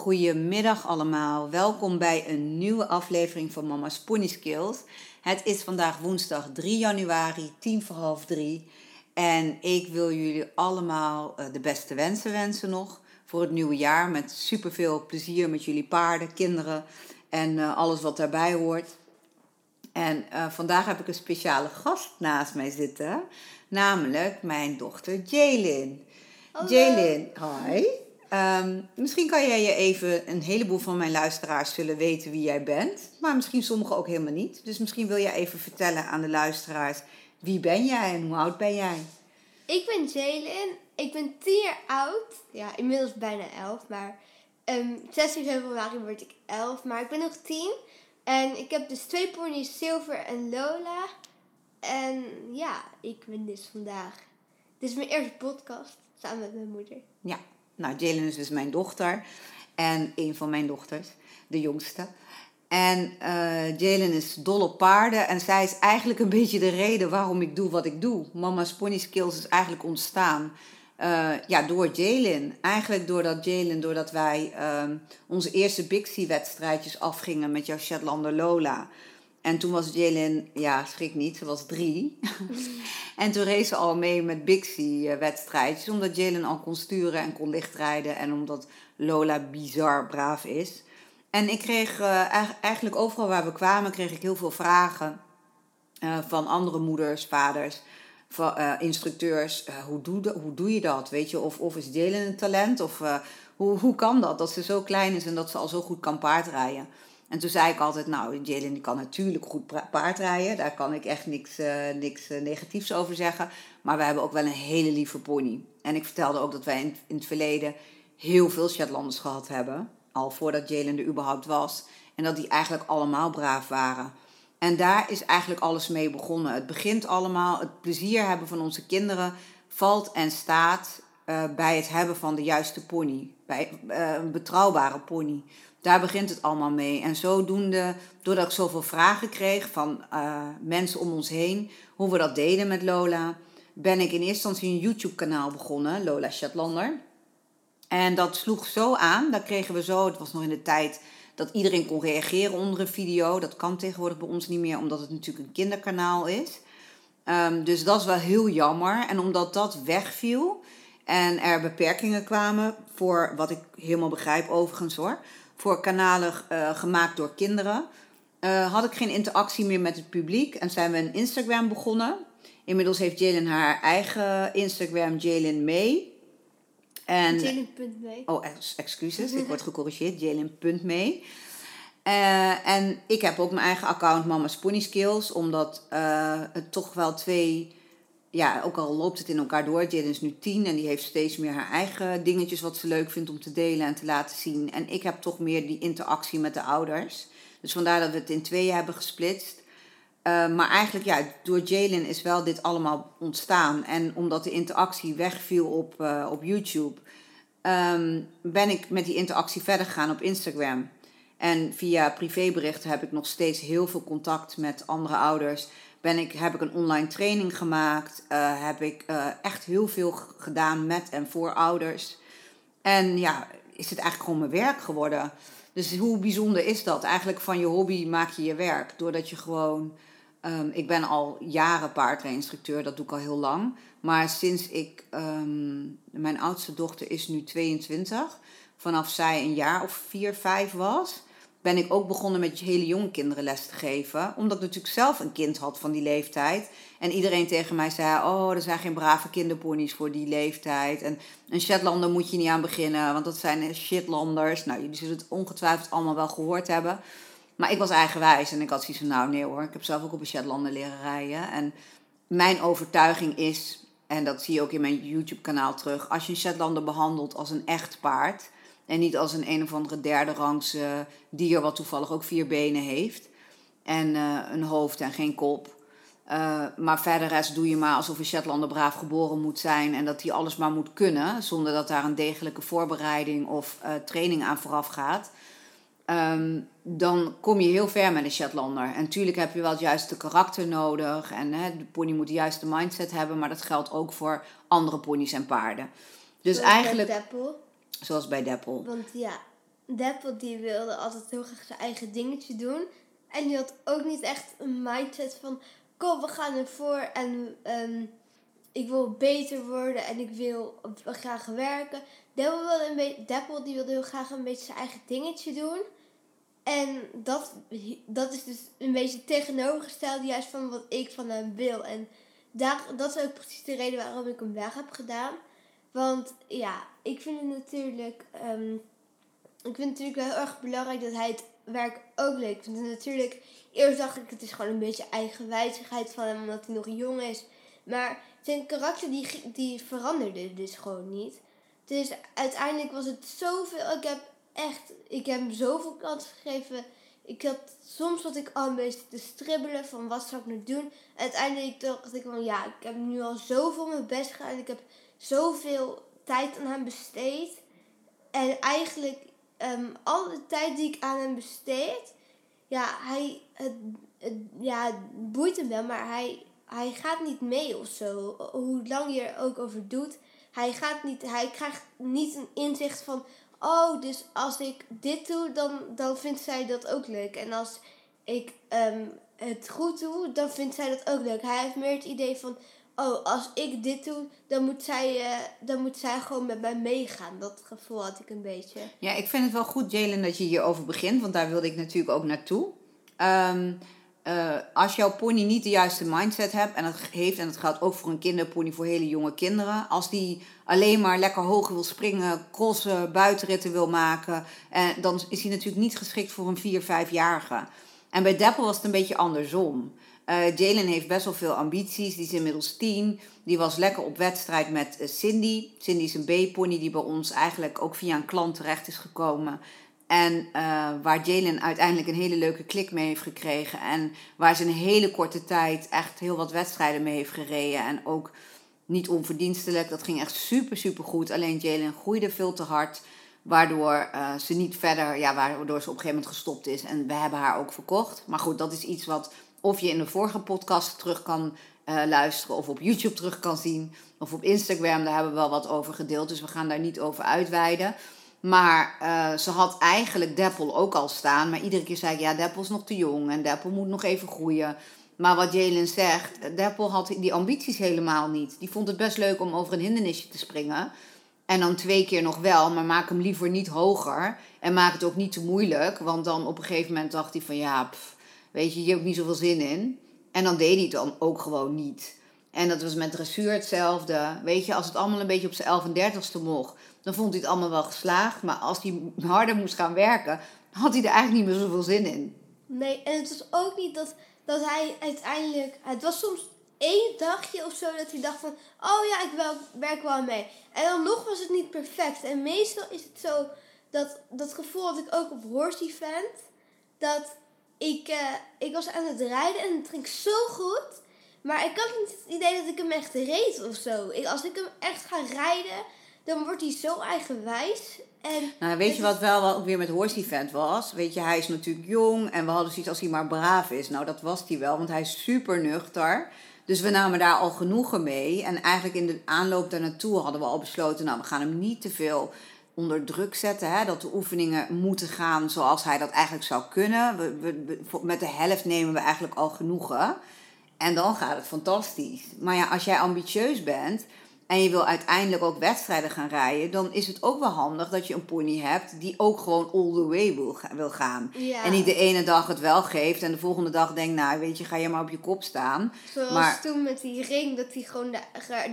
Goedemiddag allemaal. Welkom bij een nieuwe aflevering van Mama's Pony Skills. Het is vandaag woensdag 3 januari, tien voor half drie. En ik wil jullie allemaal eh, de beste wensen wensen nog voor het nieuwe jaar. Met superveel plezier met jullie paarden, kinderen en eh, alles wat daarbij hoort. En uh, vandaag heb ik een speciale gast naast mij zitten, namelijk mijn dochter Jaylin. Jaylin, hi. Um, misschien kan jij je even, een heleboel van mijn luisteraars zullen weten wie jij bent, maar misschien sommigen ook helemaal niet. Dus misschien wil jij even vertellen aan de luisteraars, wie ben jij en hoe oud ben jij? Ik ben Jaylin, ik ben 10 jaar oud, ja inmiddels bijna 11, maar um, 16 februari word ik 11, maar ik ben nog 10. En ik heb dus twee ponies, Silver en Lola. En ja, ik ben dus vandaag. Dit is mijn eerste podcast samen met mijn moeder. Ja, nou, Jalen is dus mijn dochter. En een van mijn dochters, de jongste. En uh, Jalen is dol op paarden. En zij is eigenlijk een beetje de reden waarom ik doe wat ik doe. Mama's Pony Skills is eigenlijk ontstaan uh, ja, door Jalen. Eigenlijk doordat Jalen, doordat wij uh, onze eerste Bixie-wedstrijdjes afgingen met jouw Shetlander Lola. En toen was Jalen, ja, schrik niet, ze was drie. en toen reed ze al mee met Bixie-wedstrijdjes, omdat Jalen al kon sturen en kon lichtrijden. En omdat Lola bizar braaf is. En ik kreeg uh, eigenlijk overal waar we kwamen, kreeg ik heel veel vragen uh, van andere moeders, vaders van, uh, instructeurs, hoe, doe hoe doe je dat? Weet je, of, of is delen een talent? Of hoe, hoe kan dat? Dat ze zo klein is en dat ze al zo goed kan paardrijden. En toen zei ik altijd, nou, Jalen die kan natuurlijk goed paardrijden. Daar kan ik echt niks, niks negatiefs over zeggen. Maar we hebben ook wel een hele lieve pony. En ik vertelde ook dat wij in, het verleden heel veel Shetlanders gehad hebben. Al voordat Jalen er überhaupt was. En dat die eigenlijk allemaal braaf waren. En daar is eigenlijk alles mee begonnen. Het begint allemaal, het plezier hebben van onze kinderen valt en staat uh, bij het hebben van de juiste pony. Bij een betrouwbare pony. Daar begint het allemaal mee. En zodoende, doordat ik zoveel vragen kreeg van uh, mensen om ons heen, hoe we dat deden met Lola, ben ik in eerste instantie een YouTube-kanaal begonnen, Lola Shetlander. En dat sloeg zo aan, daar kregen we zo, het was nog in de tijd dat iedereen kon reageren onder een video. Dat kan tegenwoordig bij ons niet meer, omdat het natuurlijk een kinderkanaal is. Um, dus dat is wel heel jammer. En omdat dat wegviel en er beperkingen kwamen voor, wat ik helemaal begrijp overigens hoor, voor kanalen uh, gemaakt door kinderen, uh, had ik geen interactie meer met het publiek en zijn we een Instagram begonnen. Inmiddels heeft Jalen haar eigen Instagram, Jalen May. Jalen.mee. Oh, excuses, ik word gecorrigeerd. Jalen.mee. Uh, en ik heb ook mijn eigen account Mama's Pony Skills, omdat het toch wel twee, ja, ook al loopt het in elkaar door. Jalen is nu tien en die heeft steeds meer haar eigen dingetjes wat ze leuk vindt om te delen en te laten zien. En ik heb toch meer die interactie met de ouders. Dus vandaar dat we het in tweeën hebben gesplitst. Uh, maar eigenlijk, ja, door Jalen is wel dit allemaal ontstaan. En omdat de interactie wegviel op, uh, op YouTube, um, ben ik met die interactie verder gegaan op Instagram. En via privéberichten heb ik nog steeds heel veel contact met andere ouders. Ben ik, heb ik een online training gemaakt. Uh, heb ik echt heel veel gedaan met en voor ouders. En ja, is het eigenlijk gewoon mijn werk geworden. Dus hoe bijzonder is dat? Eigenlijk van je hobby maak je je werk. Doordat je gewoon Um, ik ben al jaren paardrijinstructeur, dat doe ik al heel lang. Maar sinds ik, um, mijn oudste dochter is nu 22, vanaf zij een jaar of vier, vijf was, ben ik ook begonnen met hele jonge kinderen les te geven. Omdat ik natuurlijk zelf een kind had van die leeftijd. En iedereen tegen mij zei, oh, er zijn geen brave kinderponies voor die leeftijd. En een Shetlander moet je niet aan beginnen, want dat zijn shitlanders. Nou, jullie zullen het ongetwijfeld allemaal wel gehoord hebben. Maar ik was eigenwijs en ik had zoiets van, nou nee hoor, ik heb zelf ook op een Shetlander leren rijden. En mijn overtuiging is, en dat zie je ook in mijn YouTube-kanaal terug, als je een Shetlander behandelt als een echt paard en niet als een een of andere derde rangs uh, dier wat toevallig ook vier benen heeft en uh, een hoofd en geen kop. Uh, maar verder rest doe je maar alsof een Shetlander braaf geboren moet zijn en dat hij alles maar moet kunnen, zonder dat daar een degelijke voorbereiding of training aan vooraf gaat. Um, dan kom je heel ver met een Shetlander. En natuurlijk heb je wel het juiste karakter nodig. En hè, de pony moet de juiste mindset hebben. Maar dat geldt ook voor andere ponies en paarden. Dus eigenlijk. Zoals bij Deppel. Want ja, Deppel die wilde altijd heel graag zijn eigen dingetje doen. En die had ook niet echt een mindset van, kom we gaan ervoor en ehm, ik wil beter worden en ik wil graag werken. Deppel, wilde een Deppel die wilde heel graag een beetje zijn eigen dingetje doen. En dat, dat is dus een beetje tegenovergesteld juist van wat ik van hem wil. En daar, dat is ook precies de reden waarom ik hem weg heb gedaan. Want ja, ik vind het natuurlijk, um, ik vind het natuurlijk wel heel erg belangrijk dat hij het werk ook leuk vindt. Natuurlijk, eerst dacht ik het is gewoon een beetje eigenwijzigheid van hem omdat hij nog jong is. Maar zijn karakter die, die veranderde dus gewoon niet. Dus uiteindelijk was het zoveel. Ik heb echt, ik heb hem zoveel kansen gegeven. Ik had soms wat ik al een beetje te stribbelen van wat zou ik nu doen. uiteindelijk dacht ik van ja, ik heb nu al zoveel mijn best gedaan. Ik heb zoveel tijd aan hem besteed. En eigenlijk um, alle tijd die ik aan hem besteed, ja, hij, het, ja, boeit hem wel, maar hij, hij gaat niet mee of zo. Hoe lang je er ook over doet. Hij, gaat niet, hij krijgt niet een inzicht van, oh, dus als ik dit doe, dan, dan vindt zij dat ook leuk. En als ik um, het goed doe, dan vindt zij dat ook leuk. Hij heeft meer het idee van, oh, als ik dit doe, dan moet zij, uh, dan moet zij gewoon met mij meegaan. Dat gevoel had ik een beetje. Ja, ik vind het wel goed, Jalen, dat je hierover begint, want daar wilde ik natuurlijk ook naartoe. Um, uh, als jouw pony niet de juiste mindset hebt, en dat heeft, en dat geldt ook voor een kinderpony, voor hele jonge kinderen, als die alleen maar lekker hoog wil springen, crossen, buitenritten wil maken, en dan is hij natuurlijk niet geschikt voor een 4, 5-jarige. En bij Dapple was het een beetje andersom. Uh, Jalen heeft best wel veel ambities. Die is inmiddels tien. Die was lekker op wedstrijd met uh, Cindy. Cindy is een B-pony die bij ons eigenlijk ook via een klant terecht is gekomen. En uh, waar Jalen uiteindelijk een hele leuke klik mee heeft gekregen. En waar ze een hele korte tijd echt heel wat wedstrijden mee heeft gereden. En ook niet onverdienstelijk. Dat ging echt super, super goed. Alleen Jalen groeide veel te hard. Waardoor ze niet verder, ja, waardoor ze op een gegeven moment gestopt is. En we hebben haar ook verkocht. Maar goed, dat is iets wat of je in de vorige podcast terug kan uh, luisteren. Of op YouTube terug kan zien. Of op Instagram, daar hebben we wel wat over gedeeld. Dus we gaan daar niet over uitweiden. Maar uh, ze had eigenlijk Deppel ook al staan. Maar iedere keer zei ik, ja, Deppel is nog te jong. En Deppel moet nog even groeien. Maar wat Jalen zegt, Deppel had die ambities helemaal niet. Die vond het best leuk om over een hindernisje te springen. En dan twee keer nog wel, maar maak hem liever niet hoger. En maak het ook niet te moeilijk. Want dan op een gegeven moment dacht hij van, ja, weet je, hier heb ik niet zoveel zin in. En dan deed hij het dan ook gewoon niet. En dat was met dressuur hetzelfde. Weet je, als het allemaal een beetje op zijn 11 en 30ste mocht, dan vond hij het allemaal wel geslaagd. Maar als hij harder moest gaan werken, had hij er eigenlijk niet meer zoveel zin in. Nee, en het was ook niet dat, dat hij uiteindelijk. Het was soms één dagje of zo dat hij dacht van, oh ja, ik werk wel mee. En dan nog was het niet perfect. En meestal is het zo, dat, dat gevoel had ik ook op horse event. Dat ik, uh, ik was aan het rijden en het ging zo goed. Maar ik had niet het idee dat ik hem echt reed of zo. Ik, als ik hem echt ga rijden, dan wordt hij zo eigenwijs. En nou, weet je wat wel ook weer met Horse Event was? Weet je, hij is natuurlijk jong en we hadden zoiets als hij maar braaf is. Nou, dat was hij wel, want hij is super nuchter. Dus we namen daar al genoegen mee. En eigenlijk in de aanloop daar naartoe hadden we al besloten, nou, we gaan hem niet te veel onder druk zetten. Hè, dat de oefeningen moeten gaan zoals hij dat eigenlijk zou kunnen. We, we, met de helft nemen we eigenlijk al genoegen. En dan gaat het fantastisch. Maar ja, als jij ambitieus bent en je wil uiteindelijk ook wedstrijden gaan rijden, dan is het ook wel handig dat je een pony hebt die ook gewoon all the way wil, wil gaan. En niet de ene dag het wel geeft en de volgende dag denkt, nou weet je, ga je maar op je kop staan. Zoals maar, toen met die ring, dat hij gewoon de,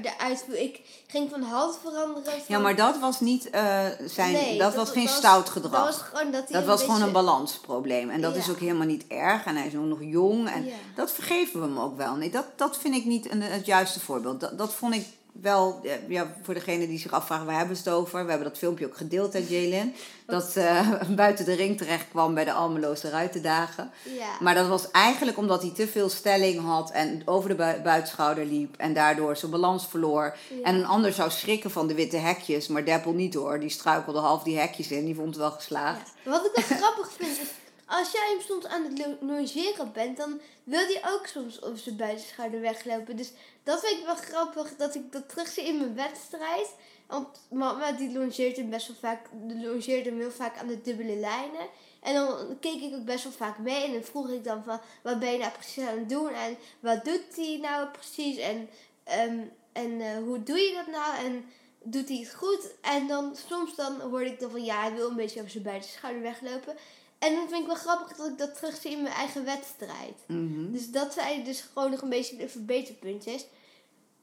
de uit... Ik ging van hand veranderen. Ja, maar dat was niet uh, zijn... Nee, dat, was geen stout gedrag. Dat was gewoon, dat dat was gewoon een balansprobleem. En dat is ook helemaal niet erg. En hij is ook nog jong. En dat vergeven we hem ook wel. Nee, dat, dat vind ik niet een, het juiste voorbeeld. Dat, dat vond ik wel, ja, voor degene die zich afvragen, waar hebben ze het over? We hebben dat filmpje ook gedeeld, hè, Jalen. Dat uh, buiten de ring terecht kwam bij de Almeloze Ruitendagen. Ja. Maar dat was eigenlijk omdat hij te veel stelling had en over de buitenschouder liep. En daardoor zijn balans verloor. En een ander zou schrikken van de witte hekjes, maar Deppel niet hoor. Die struikelde half die hekjes in, die vond het wel geslaagd. Wat ik wel grappig vind is als jij soms aan het logeren bent, dan wil hij ook soms over zijn buitenschouder weglopen. Dus dat vind ik wel grappig, dat ik dat terugzie in mijn wedstrijd. Want mama die longeert hem best wel vaak, longeert hem heel vaak aan de dubbele lijnen. En dan keek ik ook best wel vaak mee en dan vroeg ik dan van, wat ben je nou precies aan het doen en wat doet hij nou precies en, ehm, en eh, hoe doe je dat nou en doet hij het goed? En dan soms dan hoorde ik dan van, ja, hij wil een beetje over zijn beide schouder weglopen. En dan vind ik wel grappig dat ik dat terugzie in mijn eigen wedstrijd. Mhm. Dus dat zijn dus gewoon nog een beetje de verbeterpuntjes.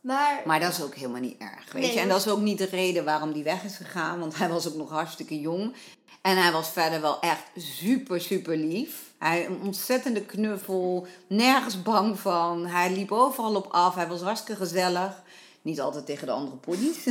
Maar, Maar dat is ook helemaal niet erg, weet Nee, je. En dat is ook niet de reden waarom die weg is gegaan. Want hij was ook nog hartstikke jong. En hij was verder wel echt super, super lief. Hij een ontzettende knuffel. Nergens bang van. Hij liep overal op af. Hij was hartstikke gezellig. Niet altijd tegen de andere ponies.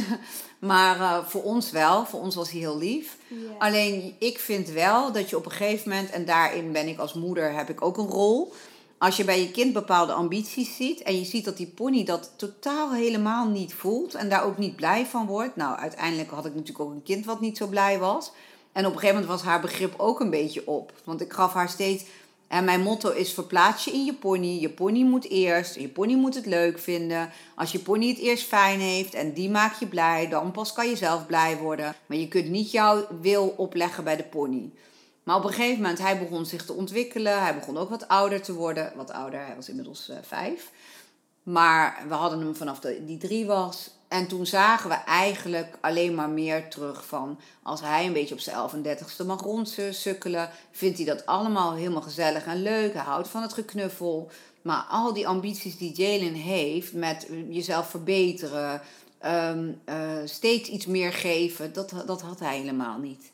Maar eh, voor ons wel. Voor ons was hij heel lief. Alleen ik vind wel dat je op een gegeven moment, en daarin ben ik als moeder, heb ik ook een rol. Als je bij je kind bepaalde ambities ziet en je ziet dat die pony dat totaal helemaal niet voelt en daar ook niet blij van wordt. Nou, uiteindelijk had ik natuurlijk ook een kind wat niet zo blij was. En op een gegeven moment was haar begrip ook een beetje op. Want ik gaf haar steeds. En mijn motto is: verplaats je in je pony. Je pony moet eerst. Je pony moet het leuk vinden. Als je pony het eerst fijn heeft en die maakt je blij, dan pas kan je zelf blij worden. Maar je kunt niet jouw wil opleggen bij de pony. Maar op een gegeven moment, hij begon zich te ontwikkelen. Hij begon ook wat ouder te worden. Wat ouder, hij was inmiddels eh, vijf. Maar we hadden hem vanaf de, die drie was. En toen zagen we eigenlijk alleen maar meer terug van... als hij een beetje op zijn 31ste mag rondsukkelen... vindt hij dat allemaal helemaal gezellig en leuk. Hij houdt van het geknuffel. Maar al die ambities die Jalen heeft met jezelf verbeteren... ehm, eh, steeds iets meer geven, dat, dat had hij helemaal niet.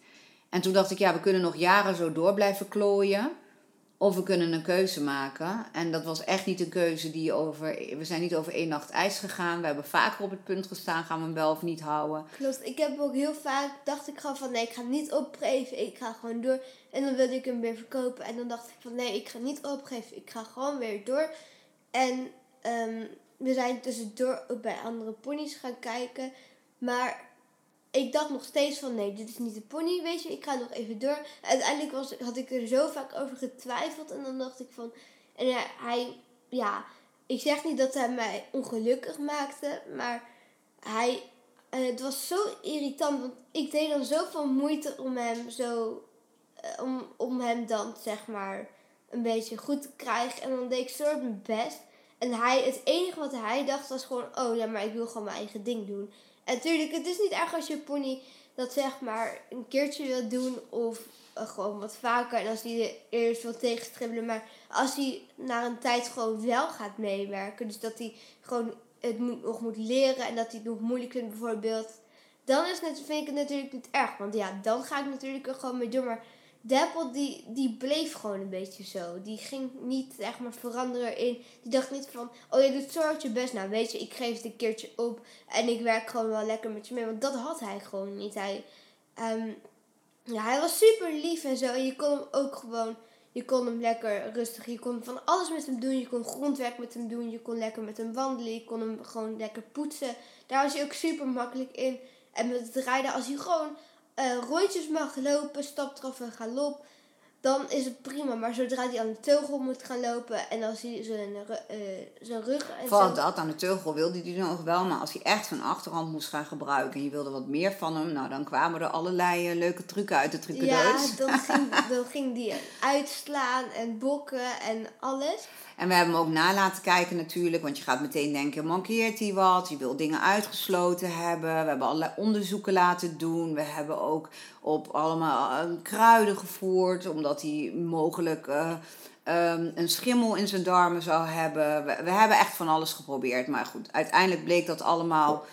En toen dacht ik, ja, we kunnen nog jaren zo door blijven klooien... Of we kunnen een keuze maken. En dat was echt niet een keuze die over. We zijn niet over één nacht ijs gegaan. We hebben vaker op het punt gestaan: gaan we hem wel of niet houden. Klopt, ik heb ook heel vaak, dacht ik gewoon van nee, ik ga niet opgeven, ik ga gewoon door. En dan wilde ik hem weer verkopen. En dan dacht ik van nee, ik ga niet opgeven, ik ga gewoon weer door. En ehm, we zijn tussendoor ook bij andere ponies gaan kijken. Maar ik dacht nog steeds van nee, dit is niet de pony, weet je, ik ga nog even door. Uiteindelijk was, had ik er zo vaak over getwijfeld en dan dacht ik van... En hij, hij ja, ik zeg niet dat hij mij ongelukkig maakte, maar hij, eh, het was zo irritant, want ik deed dan zoveel moeite om hem zo, eh, om, om hem dan zeg maar een beetje goed te krijgen. En dan deed ik zo mijn best. En hij, het enige wat hij dacht was gewoon, oh ja, maar ik wil gewoon mijn eigen ding doen. En natuurlijk, het is niet erg als je pony dat zeg maar een keertje wil doen of eh, gewoon wat vaker. En als hij er eerst wil tegenstribbelen. Maar als hij na een tijd gewoon wel gaat meewerken. Dus dat hij gewoon het moet, nog moet leren en dat hij het nog moeilijk vindt bijvoorbeeld. Dan is het, vind ik het natuurlijk niet erg. Want ja, dan ga ik natuurlijk er gewoon mee door. Maar Dapple die, die bleef gewoon een beetje zo. Die ging niet zeg maar veranderen in. Die dacht niet van, oh je doet zo hard je best. Nou weet je, ik geef het een keertje op. En ik werk gewoon wel lekker met je mee. Want dat had hij gewoon niet. Hij, ehm, ja, hij was super lief en zo. En je kon hem ook gewoon, je kon hem lekker rustig. Je kon van alles met hem doen. Je kon grondwerk met hem doen. Je kon lekker met hem wandelen. Je kon hem gewoon lekker poetsen. Daar was hij ook super makkelijk in. En met het rijden, als hij gewoon eh, rondjes mag lopen, staptraf en galop, dan is het prima. Maar zodra hij aan de teugel moet gaan lopen en als hij zijn, eh, zijn rug en Vooral dat, aan de teugel wilde hij nog wel. Maar als hij echt zijn achterhand moest gaan gebruiken en je wilde wat meer van hem, nou dan kwamen er allerlei eh, leuke trucken uit de Ja, trucendoos. dan ging, dan ging die uitslaan en bokken en alles. En we hebben hem ook na laten kijken natuurlijk, want je gaat meteen denken, mankeert hij wat? Je wil dingen uitgesloten hebben. We hebben allerlei onderzoeken laten doen. We hebben ook op allemaal eh, kruiden gevoerd, omdat hij mogelijk eh, ehm, een schimmel in zijn darmen zou hebben. We, we hebben echt van alles geprobeerd. Maar goed, uiteindelijk bleek dat allemaal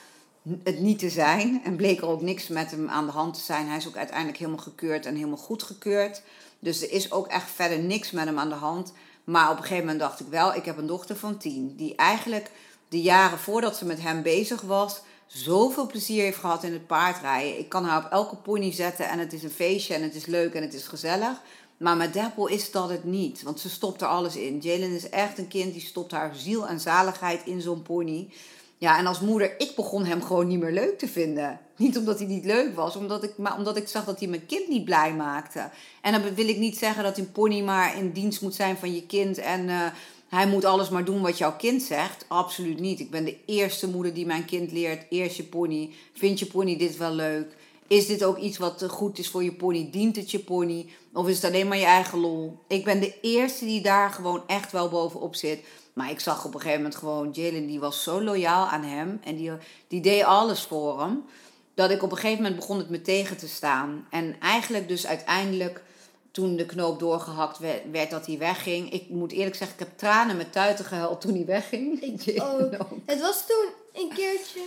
het niet te zijn. En bleek er ook niks met hem aan de hand te zijn. Hij is ook uiteindelijk helemaal gekeurd en helemaal goedgekeurd. Dus er is ook echt verder niks met hem aan de hand. Maar op een gegeven moment dacht ik wel, ik heb een dochter van tien. Die eigenlijk de jaren voordat ze met hem bezig was, zoveel plezier heeft gehad in het paardrijden. Ik kan haar op elke pony zetten en het is een feestje en het is leuk en het is gezellig. Maar met Dapple is dat het niet, want ze stopt er alles in. Jalen is echt een kind die stopt haar ziel en zaligheid in zo'n pony. Ja, en als moeder, ik begon hem gewoon niet meer leuk te vinden. Niet omdat hij niet leuk was, omdat ik, maar omdat ik zag dat hij mijn kind niet blij maakte. En dan wil ik niet zeggen dat een pony maar in dienst moet zijn van je kind. En, eh, hij moet alles maar doen wat jouw kind zegt. Absoluut niet. Ik ben de eerste moeder die mijn kind leert. Eerst je pony. Vind je pony dit wel leuk? Is dit ook iets wat goed is voor je pony? Dient het je pony? Of is het alleen maar je eigen lol? Ik ben de eerste die daar gewoon echt wel bovenop zit. Maar ik zag op een gegeven moment gewoon, Jalen die was zo loyaal aan hem. En die, die deed alles voor hem. Dat ik op een gegeven moment begon het me tegen te staan. En eigenlijk dus uiteindelijk, toen de knoop doorgehakt werd, werd dat hij wegging. Ik moet eerlijk zeggen, ik heb tranen met tuiten gehuild toen hij wegging. Ik Jalen ook. Het was toen een keertje,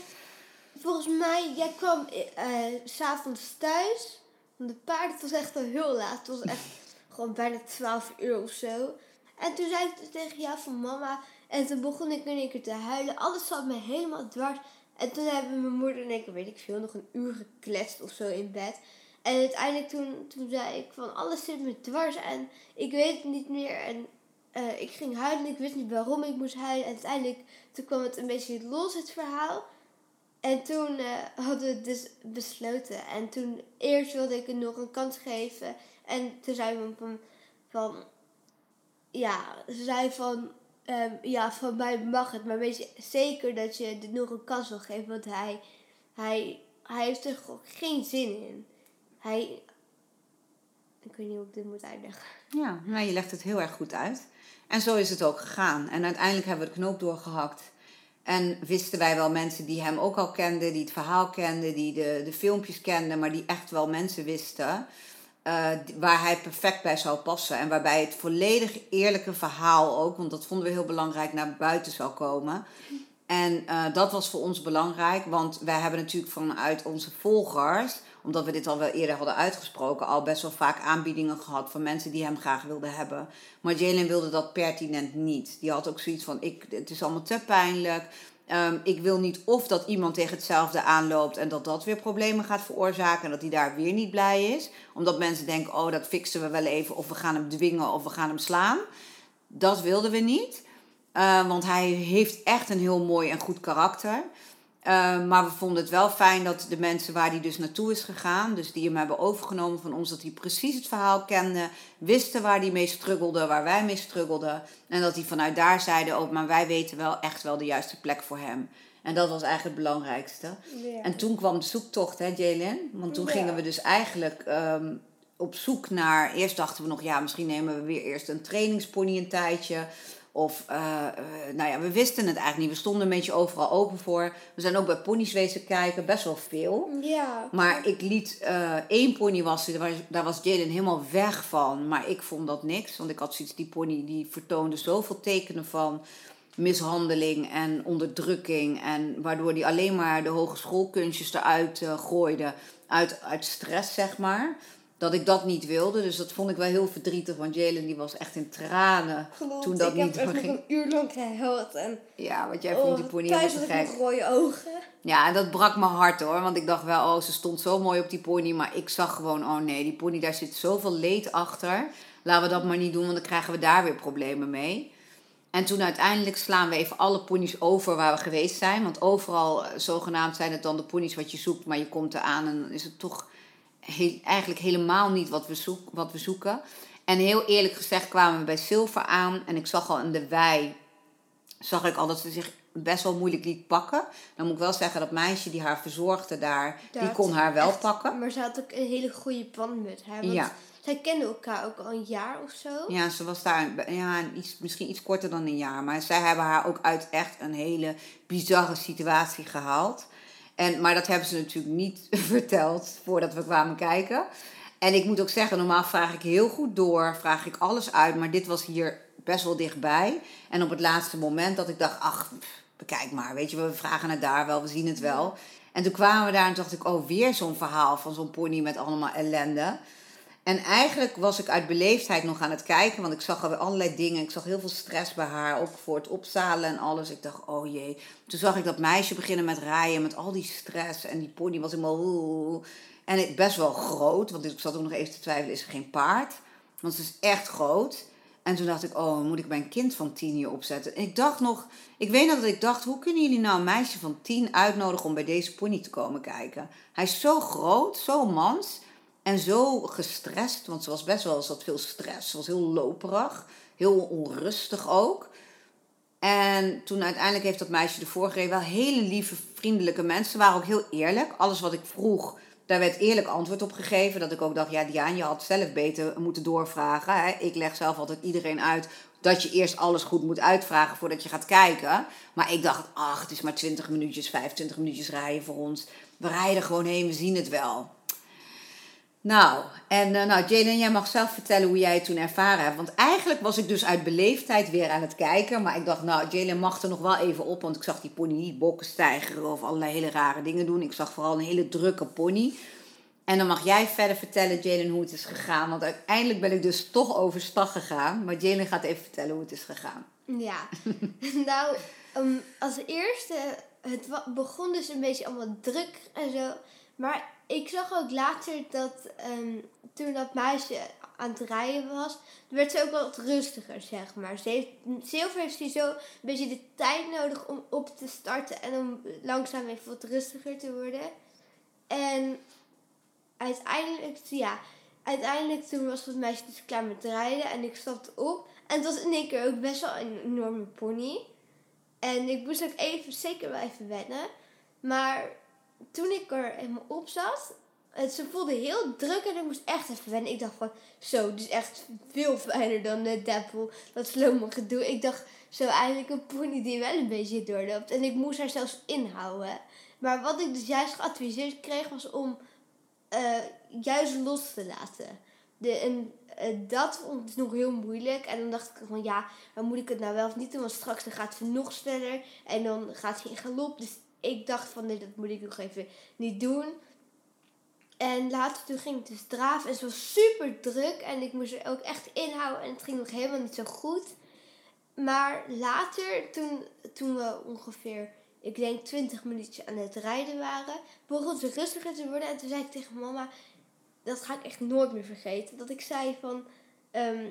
volgens mij, jij kwam eh s'avonds thuis. Van de paard, het was echt al heel laat. Het was echt gewoon bijna 12 uur of zo. En toen zei ik tegen jou van mama. En toen begon ik in één keer te huilen. Alles zat me helemaal dwars. En toen hebben mijn moeder en ik, weet ik veel, nog een uur gekletst of zo in bed. En uiteindelijk toen, toen zei ik van alles zit me dwars en ik weet het niet meer. En eh, ik ging huilen, ik wist niet waarom ik moest huilen. En uiteindelijk toen kwam het een beetje los, het verhaal. En toen eh, hadden we het dus besloten. En toen eerst wilde ik het nog een kans geven. En toen zei mijn van, van ja, ze zei van, ehm, ja, van mij mag het. Maar weet je zeker dat je dit nog een kans wil geven. Want hij, hij, hij heeft er geen zin in. Hij, ik weet niet hoe ik dit moet uitleggen. Ja, nou, je legt het heel erg goed uit. En zo is het ook gegaan. En uiteindelijk hebben we de knoop doorgehakt. En wisten wij wel mensen die hem ook al kenden, die het verhaal kenden, die de, de filmpjes kenden, maar die echt wel mensen wisten eh, waar hij perfect bij zou passen. En waarbij het volledig eerlijke verhaal ook, want dat vonden we heel belangrijk, naar buiten zou komen. En eh, dat was voor ons belangrijk, want wij hebben natuurlijk vanuit onze volgers, omdat we dit al wel eerder hadden uitgesproken, al best wel vaak aanbiedingen gehad van mensen die hem graag wilden hebben. Maar Jalen wilde dat pertinent niet. Die had ook zoiets van: ik, het is allemaal te pijnlijk. Ehm, ik wil niet of dat iemand tegen hetzelfde aanloopt en dat dat weer problemen gaat veroorzaken en dat hij daar weer niet blij is. Omdat mensen denken: oh, dat fixen we wel even, of we gaan hem dwingen of we gaan hem slaan. Dat wilden we niet. Uh, want hij heeft echt een heel mooi en goed karakter. Uh, maar we vonden het wel fijn dat de mensen waar hij dus naartoe is gegaan, dus die hem hebben overgenomen van ons, dat hij precies het verhaal kende, wisten waar hij mee struggelde, waar wij mee struggelden. En dat hij vanuit daar zeiden, oh, maar wij weten wel echt wel de juiste plek voor hem. En dat was eigenlijk het belangrijkste. Ja. En toen kwam de zoektocht, hè, Jalen? Want toen Ja. gingen we dus eigenlijk ehm, op zoek naar. Eerst dachten we nog, ja, misschien nemen we weer eerst een trainingspony een tijdje. Of, eh, eh, nou ja, we wisten het eigenlijk niet. We stonden een beetje overal open voor. We zijn ook bij ponies wezen kijken, best wel veel. Ja. Maar ik liet eh, één pony was, daar was- daar was Jalen helemaal weg van. Maar ik vond dat niks. Want ik had zoiets, die pony die vertoonde zoveel tekenen van mishandeling en onderdrukking. En waardoor die alleen maar de hogeschoolkunstjes eruit gooide. Uit, uit stress, zeg maar. Dat ik dat niet wilde. Dus dat vond ik wel heel verdrietig. Want Jalen die was echt in tranen Klopt, toen dat ik niet heb echt nog ging. een uur lang gehuild en Ja, want jij vond die pony helemaal te ik gek. rode ogen. Ja, en dat brak mijn hart hoor. Want ik dacht wel, oh, ze stond zo mooi op die pony. Maar ik zag gewoon, oh nee, die pony, daar zit zoveel leed achter. Laten we dat maar niet doen, want dan krijgen we daar weer problemen mee. En toen uiteindelijk slaan we even alle ponies over waar we geweest zijn. Want overal, eh, zogenaamd, zijn het dan de ponies wat je zoekt. Maar je komt eraan en dan is het toch he- eigenlijk helemaal niet wat we, zoek, wat we zoeken. En heel eerlijk gezegd kwamen we bij Silver aan. En ik zag al in de wei, zag ik al dat ze zich best wel moeilijk liet pakken. Dan moet ik wel zeggen, dat meisje die haar verzorgde daar, die kon haar wel echt- pakken. Maar ze had ook een hele goede band met haar. Want Ja. zij kenden elkaar ook al een jaar of zo. Ja, ze was daar ja, iets, misschien iets korter dan een jaar. Maar zij hebben haar ook uit echt een hele bizarre situatie gehaald. En, maar dat hebben ze natuurlijk niet verteld voordat we kwamen kijken. En ik moet ook zeggen, normaal vraag ik heel goed door, vraag ik alles uit. Maar dit was hier best wel dichtbij. En op het laatste moment dat ik dacht, ach, bekijk maar. Weet je, we vragen het daar wel, we zien het wel. En toen kwamen we daar en dacht ik, oh, weer zo'n verhaal van zo'n pony met allemaal ellende. En eigenlijk was ik uit beleefdheid nog aan het kijken, want ik zag alweer allerlei dingen. Ik zag heel veel stress bij haar, ook voor het opzalen en alles. Ik dacht, oh jee. Toen zag ik dat meisje beginnen met rijden, met al die stress. En die pony was helemaal... En best wel groot, want ik zat ook nog even te twijfelen, is er geen paard? Want ze is echt groot. En toen dacht ik, oh, moet ik mijn kind van tien hier opzetten? En ik dacht nog, ik weet nog dat ik dacht, hoe kunnen jullie nou een meisje van tien uitnodigen om bij deze pony te komen kijken? Hij is zo groot, zo mans. En zo gestrest, want ze was best wel, had veel stress. Ze was heel loperig, heel onrustig ook. En toen uiteindelijk heeft dat meisje ervoor gereden. Wel hele lieve, vriendelijke mensen. Ze waren ook heel eerlijk. Alles wat ik vroeg, daar werd eerlijk antwoord op gegeven. Dat ik ook dacht, ja Diane, je had zelf beter moeten doorvragen. Ik leg zelf altijd iedereen uit dat je eerst alles goed moet uitvragen voordat je gaat kijken. Maar ik dacht, ach, het is maar 20 minuutjes, 25 minuutjes rijden voor ons. We rijden gewoon heen, we zien het wel. Nou, en uh, nou, Jalen, jij mag zelf vertellen hoe jij het toen ervaren hebt. Want eigenlijk was ik dus uit beleefdheid weer aan het kijken. Maar ik dacht, nou, Jalen mag er nog wel even op. Want ik zag die pony niet bokken stijgeren of allerlei hele rare dingen doen. Ik zag vooral een hele drukke pony. En dan mag jij verder vertellen, Jalen, hoe het is gegaan. Want uiteindelijk ben ik dus toch overstag gegaan. Maar Jalen gaat even vertellen hoe het is gegaan. Ja, nou, um, als eerste, het begon dus een beetje allemaal druk en zo. Maar ik zag ook later dat um, toen dat meisje aan het rijden was, werd ze ook wat rustiger, zeg maar. Ze heeft, Silver heeft zo een beetje de tijd nodig om op te starten en om langzaam even wat rustiger te worden. En uiteindelijk, ja, uiteindelijk toen was het meisje dus klaar met rijden en ik stapte op. En het was in één keer ook best wel een enorme pony. En ik moest ook even, zeker wel even wennen. Maar toen ik er helemaal op zat, het, ze voelde heel druk en ik moest echt even wennen. Ik dacht van, zo, dit is echt veel fijner dan de Deppel, dat slome gedoe. Ik dacht, zo eigenlijk een pony die wel een beetje doorloopt. En ik moest haar zelfs inhouden. Maar wat ik dus juist geadviseerd kreeg, was om uh, juist los te laten. De, en dat vond ik nog heel moeilijk. En dan dacht ik van ja, dan moet ik het nou wel of niet doen. Want straks dan gaat ze nog sneller. En dan gaat ze in galop. Dus ik dacht van nee, dat moet ik nog even niet doen. En later toen ging ik dus draven. En het was super druk. En ik moest er ook echt inhouden. En het ging nog helemaal niet zo goed. Maar later, toen, toen we ongeveer ik denk 20 minuutjes aan het rijden waren, begon ze rustiger te worden. En toen zei ik tegen mama, dat ga ik echt nooit meer vergeten. Dat ik zei van, ehm,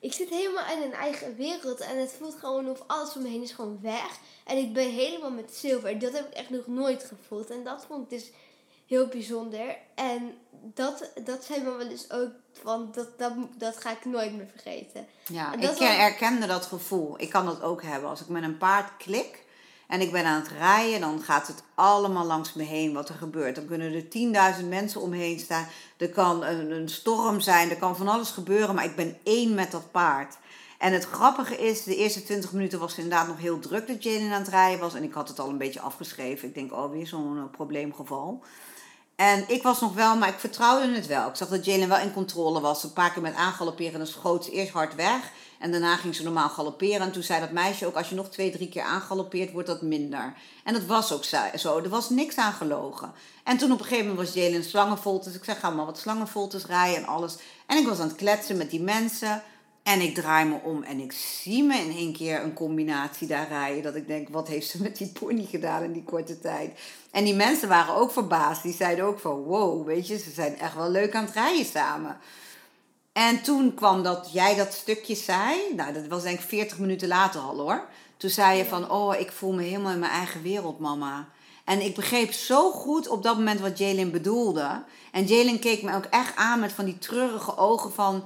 ik zit helemaal in een eigen wereld en het voelt gewoon of alles om me heen is gewoon weg. En ik ben helemaal met zilver. Dat heb ik echt nog nooit gevoeld. En dat vond ik dus heel bijzonder. En dat, dat zei mama dus ook van, dat, dat, dat ga ik nooit meer vergeten. Ja, ik herkende dat gevoel. Ik kan dat ook hebben. Als ik met een paard klik, en ik ben aan het rijden, dan gaat het allemaal langs me heen wat er gebeurt. Dan kunnen er 10.000 mensen omheen staan. Er kan een, een storm zijn, er kan van alles gebeuren, maar ik ben één met dat paard. En het grappige is, de eerste 20 minuten was het inderdaad nog heel druk dat Jane aan het rijden was. En ik had het al een beetje afgeschreven. Ik denk, oh, weer zo'n uh, probleemgeval. En ik was nog wel, maar ik vertrouwde het wel. Ik zag dat Jalen wel in controle was. Een paar keer met aangalopperen en schoot eerst hard weg. En daarna ging ze normaal galopperen. En toen zei dat meisje ook, als je nog twee, drie keer aangaloppeert, wordt dat minder. En dat was ook zo. Er was niks aan gelogen. En toen op een gegeven moment was Jalen slangenvoltes. Ik zeg, ga maar wat slangenvoltes rijden en alles. En ik was aan het kletsen met die mensen. En ik draai me om en ik zie me in één keer een combinatie daar rijden. Dat ik denk, wat heeft ze met die pony gedaan in die korte tijd? En die mensen waren ook verbaasd. Die zeiden ook van, wow, weet je, ze zijn echt wel leuk aan het rijden samen. En toen kwam dat jij dat stukje zei. Nou, dat was denk ik 40 minuten later al hoor. Toen zei je van, oh, ik voel me helemaal in mijn eigen wereld, mama. En ik begreep zo goed op dat moment wat Jalen bedoelde. En Jalen keek me ook echt aan met van die treurige ogen van...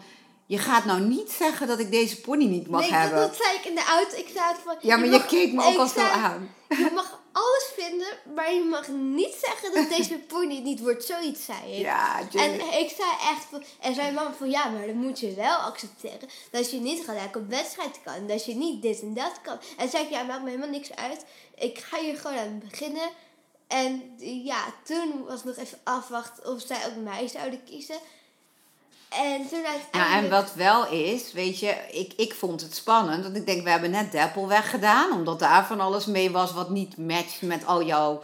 Je gaat nou niet zeggen dat ik deze pony niet mag hebben. Nee, dat, zei ik in de auto. Ik zei het van... Ja, maar je, keek me ook al zo aan. Je mag alles vinden, maar je mag niet zeggen dat deze pony niet wordt. Zoiets zei ik. Ja, En ik zei echt van... En zei mama van... Ja, maar dan moet je wel accepteren dat je niet gelijk op wedstrijd kan. Dat je niet dit en dat kan. En zei ik... Ja, maakt me helemaal niks uit. Ik ga hier gewoon aan beginnen. En ja, toen was nog even afwachten of zij ook mij zouden kiezen. En toen uiteindelijk... Ja, en wat wel is, weet je, ik, ik vond het spannend. Want ik denk, we hebben net Deppel weggedaan. Omdat daar van alles mee was wat niet matcht met al jouw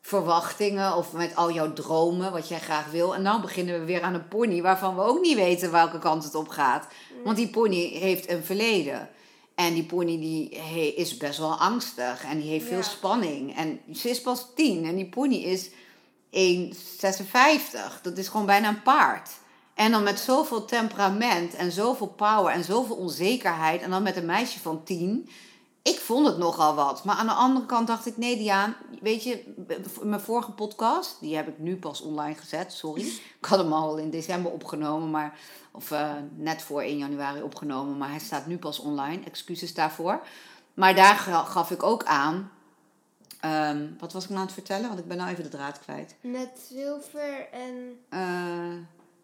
verwachtingen. Of met al jouw dromen, wat jij graag wil. En dan beginnen we weer aan een pony waarvan we ook niet weten welke kant het op gaat. Want die pony heeft een verleden. En die pony die is best wel angstig. En die heeft veel spanning. En ze is pas tien. En die pony is 1,56. Dat is gewoon bijna een paard. En dan met zoveel temperament en zoveel power en zoveel onzekerheid. En dan met een meisje van tien. Ik vond het nogal wat. Maar aan de andere kant dacht ik, nee Diaan, weet je, mijn vorige podcast, die heb ik nu pas online gezet, sorry. Ik had hem al in december opgenomen, maar, of uh, net voor 1 januari opgenomen, maar hij staat nu pas online. Excuses daarvoor. Maar daar ga- gaf ik ook aan. ehm, wat was ik nou aan het vertellen? Want ik ben nou even de draad kwijt. Met zilver en... Eh,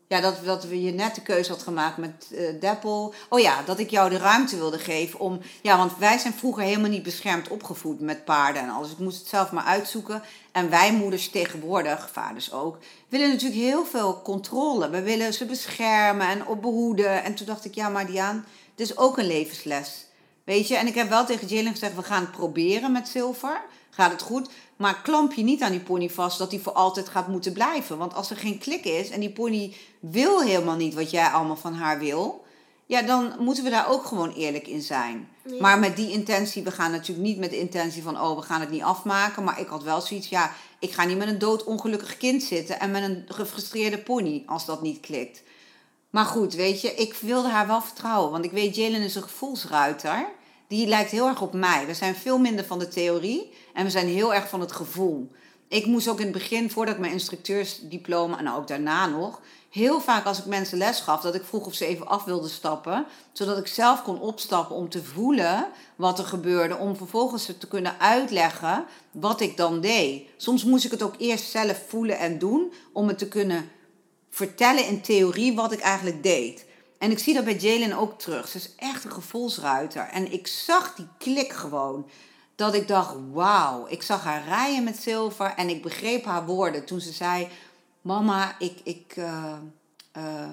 ja, dat, dat we je net de keuze had gemaakt met eh Deppel. Oh ja, dat ik jou de ruimte wilde geven om... Ja, want wij zijn vroeger helemaal niet beschermd opgevoed met paarden en alles. Ik moest het zelf maar uitzoeken. En wij moeders tegenwoordig, vaders ook, willen natuurlijk heel veel controle. We willen ze beschermen en op behoeden. En toen dacht ik, ja, maar Diaan, dit is ook een levensles. Weet je, en ik heb wel tegen Jillian gezegd, we gaan het proberen met zilver. Gaat het goed? Maar klamp je niet aan die pony vast dat die voor altijd gaat moeten blijven. Want als er geen klik is en die pony wil helemaal niet wat jij allemaal van haar wil... Ja, dan moeten we daar ook gewoon eerlijk in zijn. Ja. Maar met die intentie, we gaan natuurlijk niet met de intentie van... oh, we gaan het niet afmaken. Maar ik had wel zoiets, ja, ik ga niet met een doodongelukkig kind zitten... en met een gefrustreerde pony als dat niet klikt. Maar goed, weet je, ik wilde haar wel vertrouwen. Want ik weet, Jalen is een gevoelsruiter. Die lijkt heel erg op mij. We zijn veel minder van de theorie en we zijn heel erg van het gevoel. Ik moest ook in het begin, voordat ik mijn instructeursdiploma en ook daarna nog, heel vaak als ik mensen les gaf, dat ik vroeg of ze even af wilden stappen, zodat ik zelf kon opstappen om te voelen wat er gebeurde, om vervolgens te kunnen uitleggen wat ik dan deed. Soms moest ik het ook eerst zelf voelen en doen, om het te kunnen vertellen in theorie wat ik eigenlijk deed. En ik zie dat bij Jalen ook terug. Ze is echt een gevoelsruiter. En ik zag die klik gewoon. Dat ik dacht, wauw. Ik zag haar rijden met zilver. En ik begreep haar woorden toen ze zei... Mama, ik, ik, eh, eh,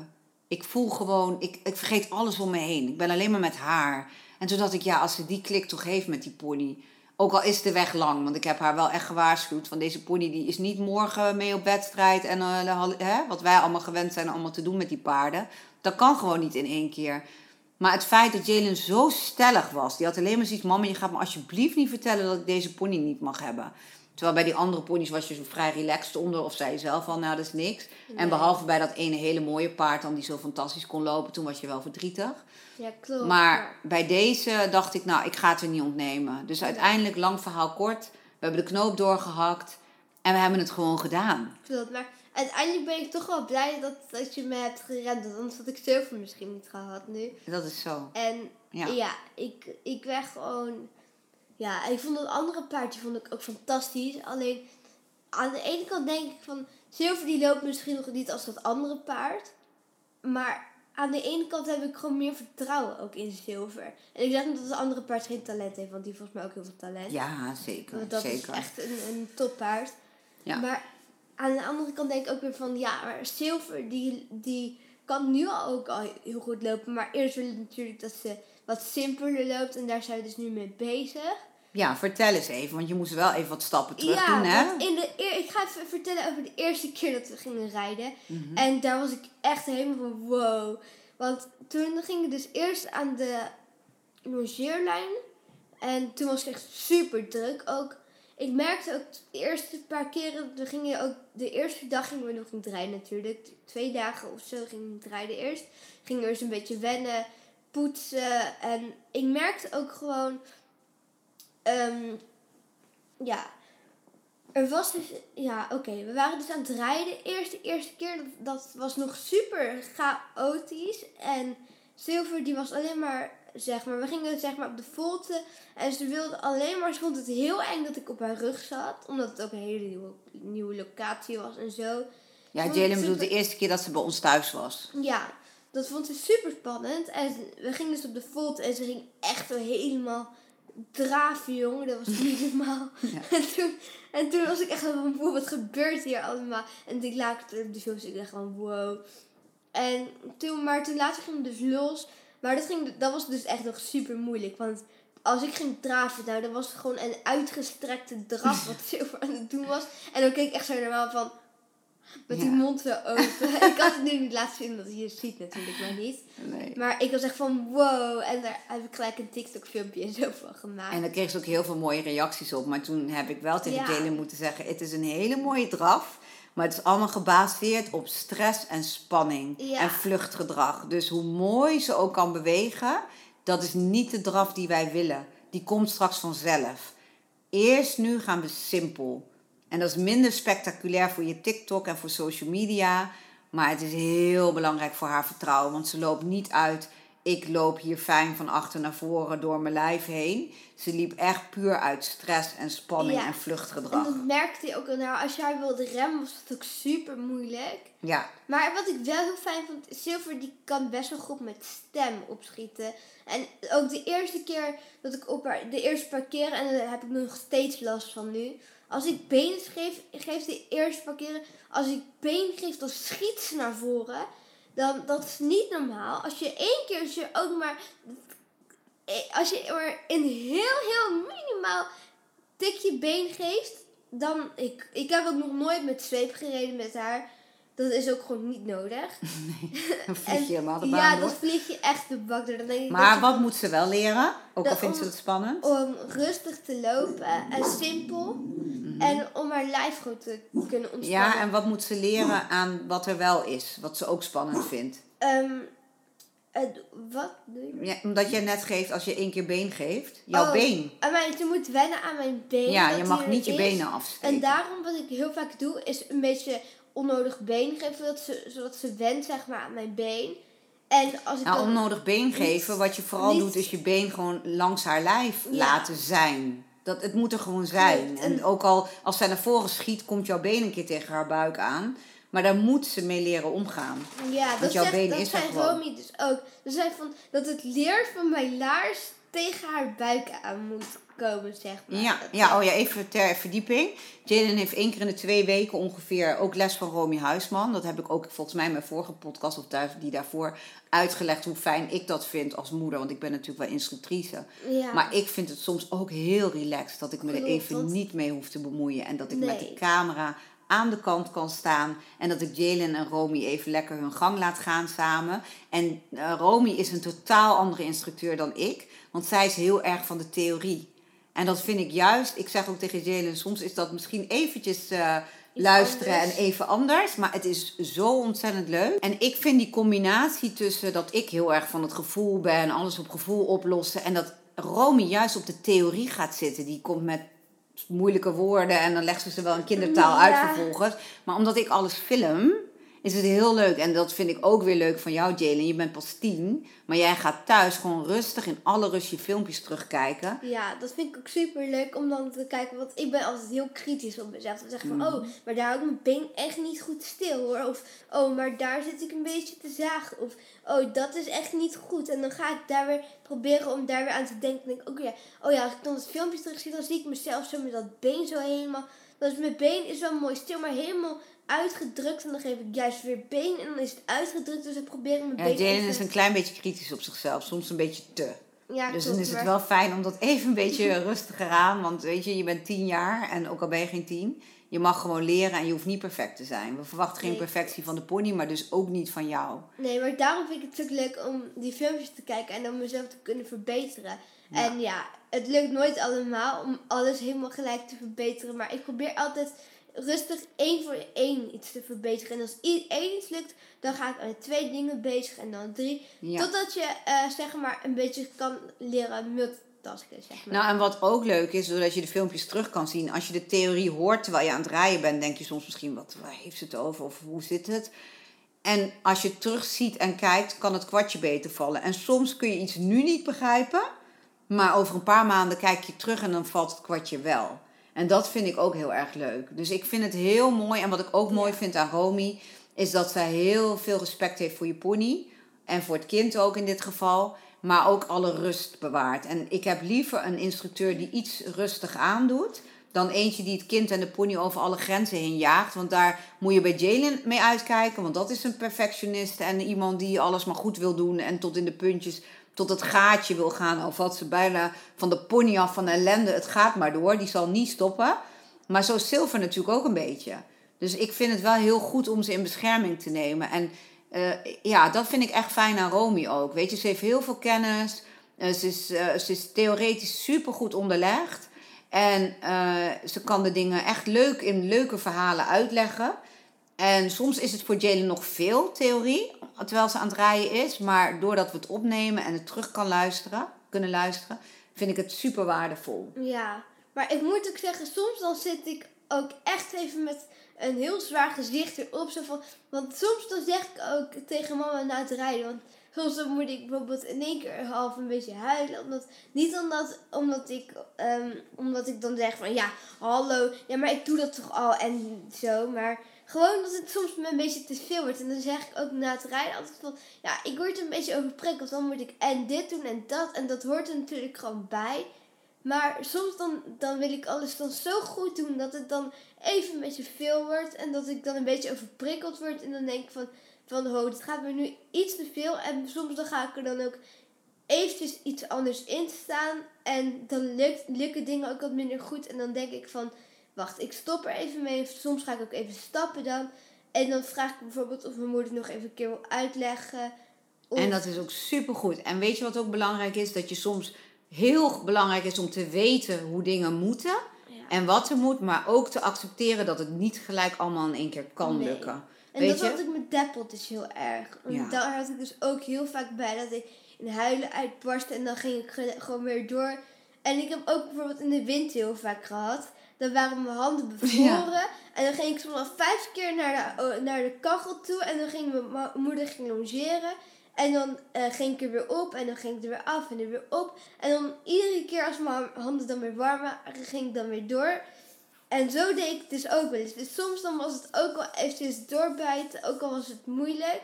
ik voel gewoon... Ik, ik vergeet alles om me heen. Ik ben alleen maar met haar. En toen dacht ik, ja, als ze die klik toch heeft met die pony... Ook al is de weg lang, want ik heb haar wel echt gewaarschuwd. Van deze pony die is niet morgen mee op wedstrijd. En eh, hè, wat wij allemaal gewend zijn allemaal te doen met die paarden. Dat kan gewoon niet in één keer. Maar het feit dat Jalen zo stellig was. Die had alleen maar zoiets. Mama, je gaat me alsjeblieft niet vertellen dat ik deze pony niet mag hebben. Terwijl bij die andere ponies was je zo vrij relaxed onder. Of zei je zelf al, nou dat is niks. En behalve bij dat ene hele mooie paard dan die zo fantastisch kon lopen. Toen was je wel verdrietig. Ja, klopt. Maar bij deze dacht ik, nou, ik ga het er niet ontnemen. Dus uiteindelijk, lang verhaal kort, we hebben de knoop doorgehakt en we hebben het gewoon gedaan. Klopt, maar uiteindelijk ben ik toch wel blij dat, dat je me hebt gered. want Anders had ik zilver misschien niet gehad nu. Dat is zo. En Ja. ja, ik, ik ben gewoon... Ja, ik vond dat andere paardje vond ik ook fantastisch. Alleen aan de ene kant denk ik van... Zilver die loopt misschien nog niet als dat andere paard. Maar aan de ene kant heb ik gewoon meer vertrouwen ook in zilver. En ik zeg niet dat het andere paard geen talent heeft. Want die heeft volgens mij ook heel veel talent. Ja, zeker. Want dat zeker. is echt een, een toppaard. Ja. Maar aan de andere kant denk ik ook weer van... Ja, maar zilver die, die kan nu al ook al heel goed lopen. Maar eerst wil ik natuurlijk dat ze wat simpeler loopt. En daar zijn we dus nu mee bezig. Ja, vertel eens even, want je moest wel even wat stappen terug ja, doen, hè? in de eer, ik ga even vertellen over de eerste keer dat we gingen rijden. Mhm. En daar was ik echt helemaal van wow. Want toen ging ik dus eerst aan de logeerlijn. En toen was het echt super druk ook. Ik merkte ook de eerste paar keren, we gingen ook, de eerste dag gingen we nog niet rijden natuurlijk. Twee dagen of zo gingen we rijden eerst. Gingen we eerst een beetje wennen, poetsen. En ik merkte ook gewoon, ehm, ja, er was dus, ja oké, we waren dus aan het rijden. Eerst de eerste keer, dat, dat was nog super chaotisch. En Silver die was alleen maar, zeg maar, we gingen zeg maar op de volte. En ze wilde alleen maar, ze vond het heel eng dat ik op haar rug zat. Omdat het ook een hele nieuwe, nieuwe locatie was en zo. Ja, Jalen bedoelt de super- eerste keer dat ze bij ons thuis was. Ja, dat vond ze super spannend. En we gingen dus op de volte en ze ging echt helemaal draven, jongen. Dat was niet normaal. Ja. En, toen, en toen was ik echt van, wow, wat gebeurt hier allemaal? En toen later op de ik echt van, wow. En toen, maar toen later ging het dus los. Maar dat, ging, dat was dus echt nog super moeilijk. Want als ik ging draven, nou, dan was het gewoon een uitgestrekte draf wat Silver aan het doen was. En dan keek ik echt zo normaal van, met die mond zo open. ik kan het nu niet laten zien, dat je het ziet natuurlijk, maar niet. Nee. Maar ik was echt van wow. En daar heb ik gelijk een TikTok filmpje en zo van gemaakt. En daar kreeg ze ook heel veel mooie reacties op. Maar toen heb ik wel tegen Ja. Moeten zeggen... het is een hele mooie draf... maar het is allemaal gebaseerd op stress en spanning... Ja. en vluchtgedrag. Dus hoe mooi ze ook kan bewegen... dat is niet de draf die wij willen. Die komt straks vanzelf. Eerst nu gaan we simpel. En dat is minder spectaculair voor je TikTok en voor social media... maar het is heel belangrijk voor haar vertrouwen... want ze loopt niet uit ik loop hier fijn van achter naar voren door mijn lijf heen. Ze liep echt puur uit stress en spanning Ja. en En vluchtgedrag. dat merkte je ook. Nou, als jij wilde remmen was het ook super moeilijk. Ja, Maar wat ik wel heel fijn vond, Silver die kan best wel goed met stem opschieten. En ook de eerste keer dat ik op haar, de eerste paar keren, en daar heb ik nog steeds last van nu. Als ik benen geef, geef de eerste paar keren, als ik been geef, dan schiet ze naar voren. Dan, dat is niet normaal. Als je één keer, als je ook maar, als je maar een heel, heel minimaal tikje been geeft, dan, ik, ik heb ook nog nooit met zweep gereden met haar. Dat is ook gewoon niet nodig. dan vlieg je helemaal de ja, baan door. dan vlieg je echt de bak door. Dan denk ik dat Maar je wat moet ze wel leren? Ook al Dat vindt ze het spannend. Om rustig te lopen en simpel. En om haar lijf goed te kunnen ontspannen. Mhm. Ja, en wat moet ze leren aan wat er wel is? Wat ze ook spannend vindt. Ehm, het- wat doe je? Ja, omdat jij net geeft, als je één keer been geeft, jouw Oh, been. En mijn, ze moet wennen aan mijn been. Ja, dat je mag niet je is. benen afsteken. En daarom wat ik heel vaak doe, is een beetje onnodig been geven. Zodat ze, zodat ze went zeg maar, aan mijn been. En als ik Nou, onnodig been geven, wat je vooral niet- doet, is je been gewoon langs haar lijf Ja. laten zijn. Dat, het moet er gewoon zijn. En En- ook al als zij naar voren schiet, komt jouw been een keer tegen haar buik aan. Maar daar moet ze mee leren omgaan. Ja, dat, jouw zegt, been dat is. Romy dus ook. Ze zei van dat het leer van mijn laars tegen haar buik aan moet komen, zeg maar. Ja, ja, oh ja, even ter verdieping. Jaden heeft één keer in de twee weken ongeveer ook les van Romy Huisman. Dat heb ik ook volgens mij in mijn vorige podcast of die daarvoor uitgelegd hoe fijn ik dat vind als moeder. Want ik ben natuurlijk wel instructrice. ja. Maar ik vind het soms ook heel relaxed dat ik me er even niet mee hoef te bemoeien. En dat ik met de camera aan de kant kan staan. En dat ik Jalen en Romy even lekker hun gang laat gaan samen. En eh, Romy is een totaal andere instructeur dan ik. Want zij is heel erg van de theorie. En dat vind ik juist, ik zeg ook tegen Jalen, soms is dat misschien eventjes eh, luisteren anders. en even anders. Maar het is zo ontzettend leuk. En ik vind die combinatie tussen dat ik heel erg van het gevoel ben, alles op gevoel oplossen. En dat Romy juist op de theorie gaat zitten. Die komt met moeilijke woorden en dan legt ze ze wel in kindertaal uit vervolgens. Maar omdat ik alles film, is het heel leuk. En dat vind ik ook weer leuk van jou, Jalen. Je bent pas tien, maar jij gaat thuis gewoon rustig in alle rust je filmpjes terugkijken. Ja, dat vind ik ook super leuk om dan te kijken. Want ik ben altijd heel kritisch op mezelf. Dan zeg ik van, Mhm. oh, maar daar hou ik mijn been echt niet goed stil hoor. Of, oh, maar daar zit ik een beetje te zagen. Of, oh, dat is echt niet goed. En dan ga ik daar weer proberen om daar weer aan te denken. Dan denk ik, ook ja, oh ja, als ik dan het filmpje terug zie, dan zie ik mezelf zo met dat been zo helemaal. Is mijn been is wel mooi stil, maar helemaal uitgedrukt. En dan geef ik juist weer been en dan is het uitgedrukt. Dus ik probeer mijn Ja, been Jalen is een klein beetje kritisch op zichzelf, soms een beetje te. Ja, Dus klopt, dan is het maar- wel fijn om dat even een beetje rustiger aan. Want weet je, je bent tien jaar en ook al ben je geen tien, je mag gewoon leren en je hoeft niet perfect te zijn. We verwachten geen perfectie van de pony, maar dus ook niet van jou. Nee, maar daarom vind ik het ook leuk om die filmpjes te kijken en dan mezelf te kunnen verbeteren. En ja, het lukt nooit allemaal om alles helemaal gelijk te verbeteren. Maar ik probeer altijd rustig één voor één iets te verbeteren. En als één iets lukt, dan ga ik aan twee dingen bezig en dan drie. Ja. Totdat je eh, zeg maar een beetje kan leren multitasken, zeg maar. Nou, en wat ook leuk is, doordat je de filmpjes terug kan zien, als je de theorie hoort terwijl je aan het rijden bent, denk je soms misschien, wat waar heeft ze het over of hoe zit het? En als je terug ziet en kijkt, kan het kwartje beter vallen. En soms kun je iets nu niet begrijpen, maar over een paar maanden kijk je terug en dan valt het kwartje wel. En dat vind ik ook heel erg leuk. Dus ik vind het heel mooi. En wat ik ook mooi vind aan Romy, is dat zij heel veel respect heeft voor je pony. En voor het kind ook in dit geval. Maar ook alle rust bewaart. En ik heb liever een instructeur die iets rustig aandoet. Dan eentje die het kind en de pony over alle grenzen heen jaagt. Want daar moet je bij Jalen mee uitkijken. Want dat is een perfectionist. En iemand die alles maar goed wil doen. En tot in de puntjes, tot het gaatje wil gaan. Of wat ze bijna van de pony af van ellende. Het gaat maar door. Die zal niet stoppen. Maar zo is natuurlijk ook een beetje. Dus ik vind het wel heel goed om ze in bescherming te nemen. En eh, ja, dat vind ik echt fijn aan Romy ook. Weet je, ze heeft heel veel kennis. Eh, ze, is, eh, ze is theoretisch supergoed onderlegd. En ze kan de dingen echt leuk in leuke verhalen uitleggen. En soms is het voor Jalen nog veel theorie, terwijl ze aan het rijden is. Maar doordat we het opnemen en het terug kan luisteren, kunnen luisteren, vind ik het super waardevol. Ja, maar ik moet ook zeggen, soms dan zit ik ook echt even met een heel zwaar gezicht erop. Zo van, want soms dan zeg ik ook tegen mama na het rijden, want soms dan moet ik bijvoorbeeld in één keer half een beetje huilen. Omdat, niet omdat, omdat, ik, ehm, omdat ik dan zeg van ja, hallo, ja, maar ik doe dat toch al en zo. Maar gewoon dat het soms me een beetje te veel wordt. En dan zeg ik ook na het rijden altijd van ja, ik word een beetje overprikkeld. Dan moet ik en dit doen en dat. En dat hoort er natuurlijk gewoon bij. Maar soms dan, dan wil ik alles dan zo goed doen dat het dan even een beetje veel wordt. En dat ik dan een beetje overprikkeld word. En dan denk ik van, van oh, het gaat me nu iets te veel. En soms dan ga ik er dan ook eventjes iets anders in staan. En dan lukt, lukken dingen ook wat minder goed. En dan denk ik van, wacht, ik stop er even mee. Soms ga ik ook even stappen dan. En dan vraag ik bijvoorbeeld of mijn moeder nog even een keer wil uitleggen. Of... En dat is ook supergoed. En weet je wat ook belangrijk is? Dat je soms heel belangrijk is om te weten hoe dingen moeten. Ja. En wat er moet, maar ook te accepteren dat het niet gelijk allemaal in één keer kan Nee. lukken. En Weet dat je? had ik met Deppel dus heel erg. Want Ja. daar had ik dus ook heel vaak bij dat ik in huilen uitbarstte en dan ging ik ge- gewoon weer door. En ik heb ook bijvoorbeeld in de winter heel vaak gehad. Dan waren mijn handen bevroren. En dan ging ik soms al vijf keer naar de, oh, naar de kachel toe. En dan ging mijn moeder ging longeren. En dan eh, ging ik er weer op. En dan ging ik er weer af en er weer op. En dan iedere keer als mijn handen dan weer warm waren, ging ik dan weer door. En zo deed ik het dus ook wel eens. Dus soms dan was het ook wel eventjes doorbijten, ook al was het moeilijk.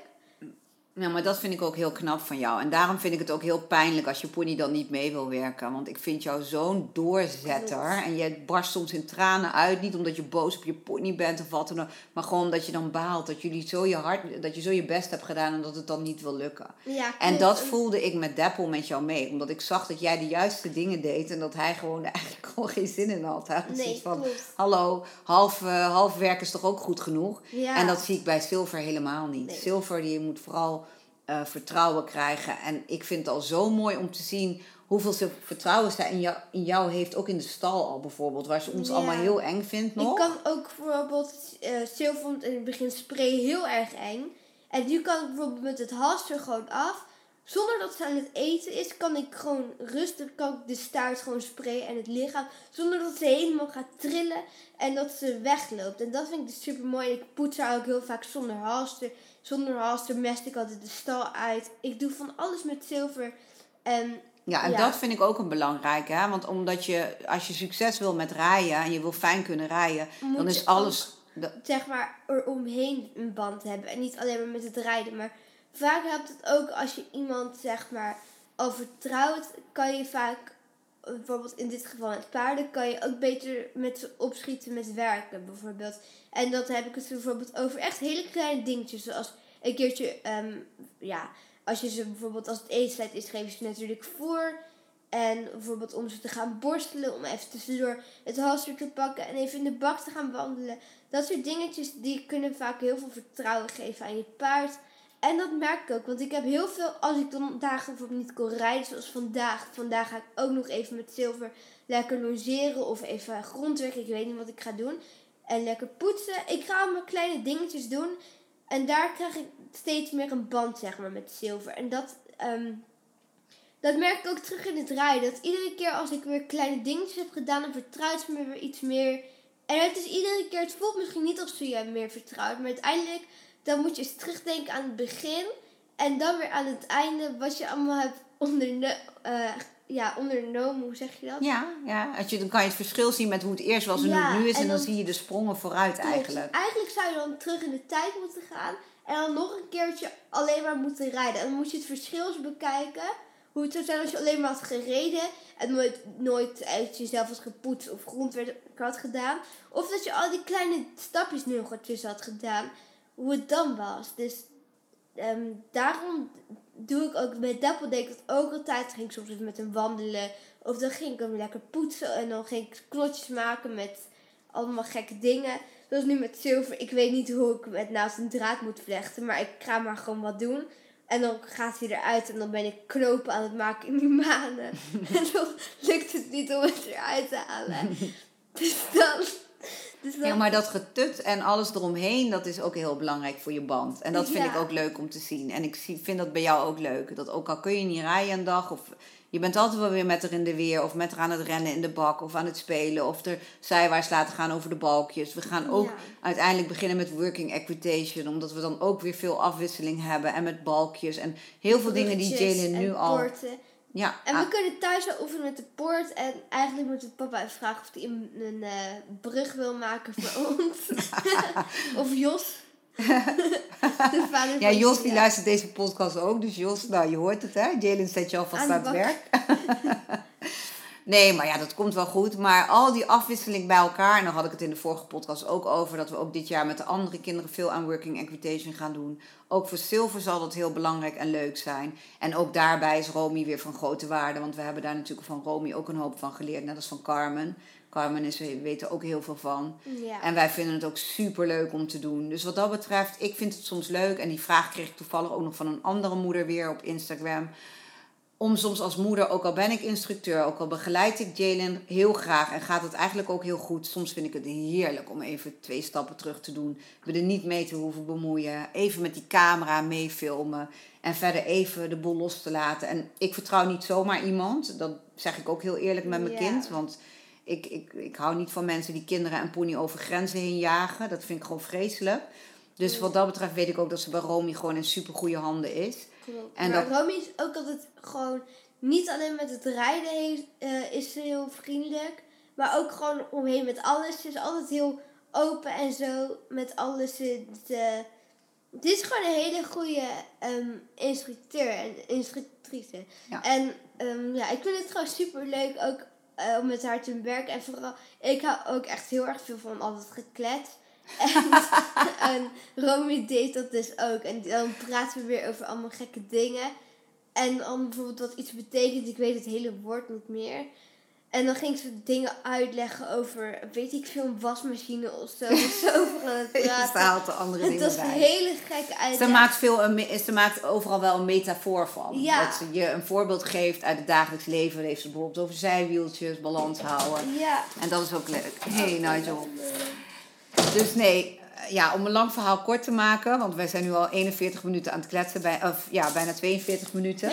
Ja, maar dat vind ik ook heel knap van jou. En daarom vind ik het ook heel pijnlijk als je pony dan niet mee wil werken. Want ik vind jou zo'n doorzetter. En je barst soms in tranen uit. Niet omdat je boos op je pony bent of wat dan ook. Maar gewoon omdat je dan baalt. Dat, jullie zo je, hart, dat je zo je best hebt gedaan en dat het dan niet wil lukken. Ja, En dat voelde ik met Deppel met jou mee. Omdat ik zag dat jij de juiste dingen deed. En dat hij gewoon eigenlijk gewoon geen zin in had. Hij Nee, van, klopt. hallo, half, eh, half werk is toch ook goed genoeg? Ja. En dat zie ik bij Silver helemaal niet. Nee. Silver die moet vooral eh, vertrouwen krijgen. En ik vind het al zo mooi om te zien hoeveel ze- vertrouwen zij in jou, in jou heeft. Ook in de stal al bijvoorbeeld. Waar ze ons Ja. allemaal heel eng vindt nog. Ik kan ook bijvoorbeeld, Sil vond in het begin spray heel erg eng. En nu kan ik bijvoorbeeld met het halster gewoon af. Zonder dat ze aan het eten is, kan ik gewoon rustig kan ik de staart gewoon sprayen en het lichaam. Zonder dat ze helemaal gaat trillen en dat ze wegloopt. En dat vind ik dus super mooi. Ik poets haar ook heel vaak zonder halster. Zonder halster mest ik altijd de stal uit. Ik doe van alles met zilver. En Ja, en Ja. dat vind ik ook een belangrijke. Hè? Want omdat je, als je succes wil met rijden en je wil fijn kunnen rijden, Moet dan is alles. zeg maar eromheen een band hebben. En niet alleen maar met het rijden. Maar vaak helpt het ook als je iemand zeg maar al vertrouwt, kan je vaak, bijvoorbeeld in dit geval met paarden, kan je ook beter met ze opschieten met werken bijvoorbeeld. En dat heb ik het bijvoorbeeld over echt hele kleine dingetjes. Zoals een keertje, ehm, ja, als je ze bijvoorbeeld als het etenstijd is, geef je ze natuurlijk voor. En bijvoorbeeld om ze te gaan borstelen, om even tussendoor het halster te pakken en even in de bak te gaan wandelen. Dat soort dingetjes die kunnen vaak heel veel vertrouwen geven aan je paard. En dat merk ik ook, want ik heb heel veel, als ik dan dagen bijvoorbeeld niet kon rijden, zoals vandaag. Vandaag ga ik ook nog even met zilver lekker longeren of even grondwerk, ik weet niet wat ik ga doen. En lekker poetsen. Ik ga allemaal kleine dingetjes doen. En daar krijg ik steeds meer een band, zeg maar, met zilver. En dat, ehm, dat merk ik ook terug in het rijden. Dat iedere keer als ik weer kleine dingetjes heb gedaan, dan vertrouwt ze me weer iets meer. En het is iedere keer, het voelt misschien niet alsof ze je meer vertrouwt. Maar uiteindelijk, dan moet je eens terugdenken aan het begin. En dan weer aan het einde, wat je allemaal hebt onderne eh, ja, ondernomen. Hoe zeg je dat? Ja, ja. Als je, dan kan je het verschil zien met hoe het eerst was en hoe het nu is. En, en dan, dan- zie je de sprongen vooruit eigenlijk. Eigenlijk zou je dan terug in de tijd moeten gaan. En dan nog een keertje alleen maar moeten rijden. En dan moet je het verschil eens bekijken. Hoe het zou zijn als je alleen maar had gereden. En nooit, nooit uit jezelf had gepoetst of grondwerk had gedaan. Of dat je al die kleine stapjes nu nog ertussen had gedaan. Hoe het dan was. Dus ehm, daarom doe ik ook met Dappel deed ik dat ook altijd. Dan ging ik soms even met hem wandelen. Of dan ging ik hem lekker poetsen. En dan ging ik knotjes maken met allemaal gekke dingen. Zoals nu met zilver. Ik weet niet hoe ik het naast een draad moet vlechten. Maar ik ga maar gewoon wat doen. En dan gaat hij eruit. En dan ben ik knopen aan het maken in die manen. en dan lukt het niet om het eruit te halen. Dus dan, Dus Ja, maar dat getut en alles eromheen, dat is ook heel belangrijk voor je band. En dat vind Ja. ik ook leuk om te zien. En ik zie, vind dat bij jou ook leuk. Dat ook al kun je niet rijden een dag, of je bent altijd wel weer met haar in de weer, of met haar aan het rennen in de bak, of aan het spelen, of er zijwaarts laten gaan over de balkjes. We gaan ook Ja. uiteindelijk beginnen met working equitation, omdat we dan ook weer veel afwisseling hebben en met balkjes en heel veel dingen die Jalen nu al. Ja, En ah, we kunnen thuis wel oefenen met de poort. En eigenlijk moeten we papa even vragen of hij een, een eh, brug wil maken voor ons. of Jos. de vader ja, Jos die luistert deze podcast ook. Dus Jos, nou je hoort het hè. Jalen zet je alvast Aan aan, het werk. Nee, maar ja, dat komt wel goed. Maar al die afwisseling bij elkaar. En daar had ik het in de vorige podcast ook over. Dat we ook dit jaar met de andere kinderen veel aan working equitation gaan doen. Ook voor Silver zal dat heel belangrijk en leuk zijn. En ook daarbij is Romy weer van grote waarde. Want we hebben daar natuurlijk van Romy ook een hoop van geleerd. Net als van Carmen. Carmen is, weet er ook heel veel van. Ja. En wij vinden het ook super leuk om te doen. Dus wat dat betreft, ik vind het soms leuk. En die vraag kreeg ik toevallig ook nog van een andere moeder weer op Instagram. Om soms als moeder, ook al ben ik instructeur, ook al begeleid ik Jalen heel graag en gaat het eigenlijk ook heel goed. Soms vind ik het heerlijk om even twee stappen terug te doen. Me er niet mee te hoeven bemoeien. Even met die camera meefilmen. En verder even de boel los te laten. En ik vertrouw niet zomaar iemand. Dat zeg ik ook heel eerlijk met mijn kind. Want ik, ik, ik hou niet van mensen die kinderen en pony over grenzen heen jagen. Dat vind ik gewoon vreselijk. Dus wat dat betreft weet ik ook dat ze bij Romy gewoon in super goede handen is. Klopt. En maar dat- Romy is ook altijd gewoon... Niet alleen met het rijden heeft, eh, is ze heel vriendelijk. Maar ook gewoon omheen met alles. Ze is altijd heel open en zo met alles. Het is gewoon een hele goede ehm, instructeur en instructrice. Ja. En ehm, ja, ik vind het gewoon super leuk ook eh, om met haar te werken. En vooral, ik hou ook echt heel erg veel van altijd geklets. En, en Romy deed dat dus ook. En dan praten we weer over allemaal gekke dingen. En dan bijvoorbeeld wat iets betekent. Ik weet het hele woord niet meer. En dan ging ze dingen uitleggen over, weet ik veel, een wasmachine of zo. Zo over aan het Ze praten. haalt de andere Het dingen was een hele gekke uitleg. Ze maakt, veel een, ze maakt overal wel een metafoor van. Ja. Dat ze je een voorbeeld geeft uit het dagelijks leven. Dan heeft ze bijvoorbeeld over zijwieltjes, balans houden. Ja. En dat is ook leuk. Hey Nigel. Dus nee, eh, ja, om een lang verhaal kort te maken. Want wij zijn nu al 41 minuten aan het kletsen. Bij, of ja, bijna 42 minuten.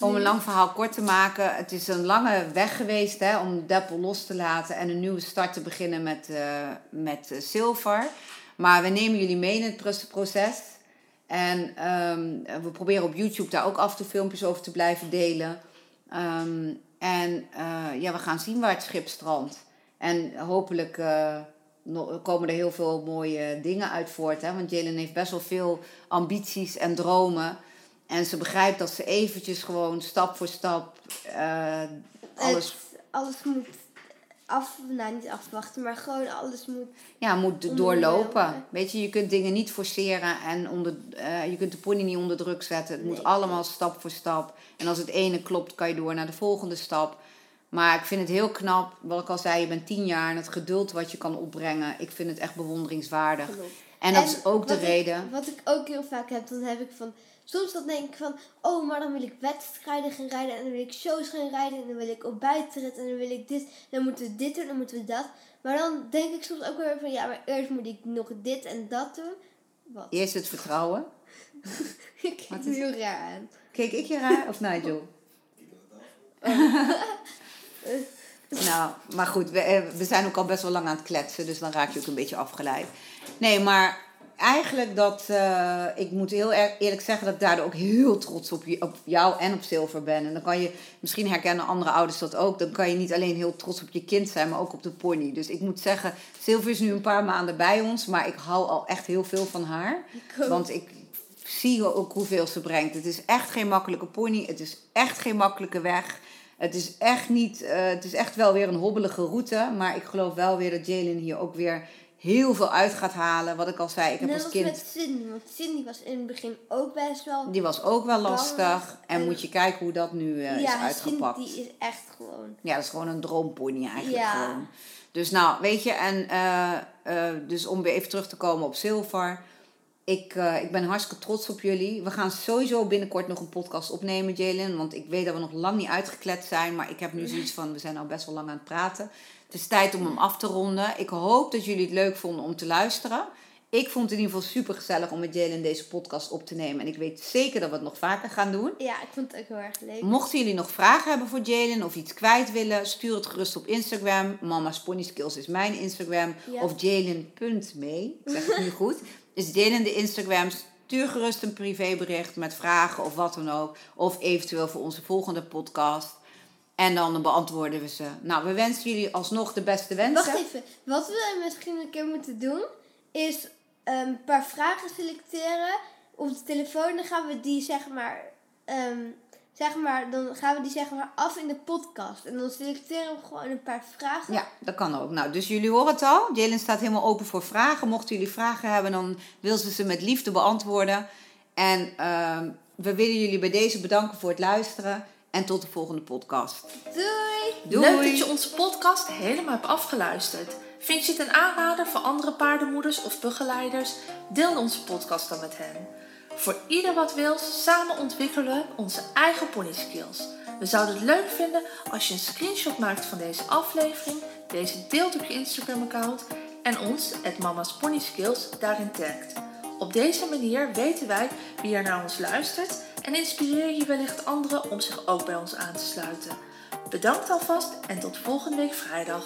Om een lang verhaal kort te maken. Het is een lange weg geweest hè, om Deppel los te laten. En een nieuwe start te beginnen met, eh met eh, Silver. Maar we nemen jullie mee in het pro- proces. En ehm, we proberen op YouTube daar ook af en toe filmpjes over te blijven delen. Ehm, en ja, we gaan zien waar het schip strandt. En hopelijk komen er heel veel mooie dingen uit voort. Hè? Want Jalen heeft best wel veel ambities en dromen. En ze begrijpt dat ze eventjes gewoon stap voor stap eh, alles Het- alles moet af, nou niet afwachten, maar gewoon alles moet. ja, moet doorlopen. lopen. Weet je, je kunt dingen niet forceren en onder, eh, je kunt de pony niet onder druk zetten. Het moet allemaal stap voor stap. En als het ene klopt, kan je door naar de volgende stap. Maar ik vind het heel knap, wat ik al zei, je bent tien jaar en het geduld wat je kan opbrengen. Ik vind het echt bewonderingswaardig. En dat En is ook de ik- reden. wat ik ook heel vaak heb, dan heb ik van. Soms dan denk ik van, oh, maar dan wil ik wedstrijden gaan rijden en dan wil ik shows gaan rijden en dan wil ik op bijtrit en dan wil ik dit, dan moeten we dit doen, dan moeten we dat. Maar dan denk ik soms ook weer van, ja, maar eerst moet ik nog dit en dat doen. Wat? Eerst het vertrouwen. Ik kijk Wat het is- heel raar aan. Keek ik je raar of Nigel? nou, maar goed, we, eh, we zijn ook al best wel lang aan het kletsen, dus dan raak je ook een beetje afgeleid. Nee, maar eigenlijk dat, eh, ik moet heel eerlijk zeggen dat ik daardoor ook heel trots op, je, op jou en op Silver ben. En dan kan je, misschien herkennen andere ouders dat ook, dan kan je niet alleen heel trots op je kind zijn, maar ook op de pony. Dus ik moet zeggen, Silver is nu een paar maanden bij ons, maar ik hou al echt heel veel van haar. Ik. Want ik zie ook hoeveel ze brengt. Het is echt geen makkelijke pony. Het is echt geen makkelijke weg. Het is echt niet. eh, het is echt wel weer een hobbelige route. Maar ik geloof wel weer dat Jalen hier ook weer heel veel uit gaat halen. Wat ik al zei, ik heb Net als als kind. met Cindy, want Cindy was in het begin ook best wel. Die was ook wel lastig. Bang. En En- moet je kijken hoe dat nu eh, is ja, uitgepakt. Cindy is echt gewoon. Ja, dat is gewoon een droompony eigenlijk Ja. gewoon. Dus nou, weet je, en eh, dus om weer even terug te komen op Silver. Ik, eh, ik ben hartstikke trots op jullie. We gaan sowieso binnenkort nog een podcast opnemen, Jalen. Want ik weet dat we nog lang niet uitgeklet zijn. Maar ik heb nu zoiets van, we zijn al best wel lang aan het praten. Het is tijd om hem af te ronden. Ik hoop dat jullie het leuk vonden om te luisteren. Ik vond het in ieder geval super gezellig om met Jalen deze podcast op te nemen. En ik weet zeker dat we het nog vaker gaan doen. Ja, ik vond het ook heel erg leuk. Mochten jullie nog vragen hebben voor Jalen of iets kwijt willen, stuur het gerust op Instagram. Mama's Pony Skills is mijn Instagram. Ja. Of jalen.mee. Ik zeg het nu goed. Is Jalen de Instagram. Stuur gerust een privébericht met vragen of wat dan ook. Of eventueel voor onze volgende podcast. En dan beantwoorden we ze. Nou, we wensen jullie alsnog de beste wensen. Wacht even. Wat we misschien een keer moeten doen, is ehm, een paar vragen selecteren op de telefoon. Dan gaan we die zeg maar, ehm, zeg maar, dan gaan we die zeg maar af in de podcast. En dan selecteren we gewoon een paar vragen. Ja, dat kan ook. Nou, dus jullie horen het al. Jalen staat helemaal open voor vragen. Mochten jullie vragen hebben, dan wil ze ze met liefde beantwoorden. En ehm, we willen jullie bij deze bedanken voor het luisteren. En tot de volgende podcast. Doei! Doei! Leuk dat je onze podcast helemaal hebt afgeluisterd. Vind je het een aanrader voor andere paardenmoeders of begeleiders? Deel onze podcast dan met hen. Voor ieder wat wil, samen ontwikkelen we onze eigen pony skills. We zouden het leuk vinden als je een screenshot maakt van deze aflevering, deze deelt op je Instagram account en ons, het Mama's Pony Skills, daarin tagt. Op deze manier weten wij wie er naar ons luistert en inspireer je wellicht anderen om zich ook bij ons aan te sluiten. Bedankt alvast en tot volgende week vrijdag.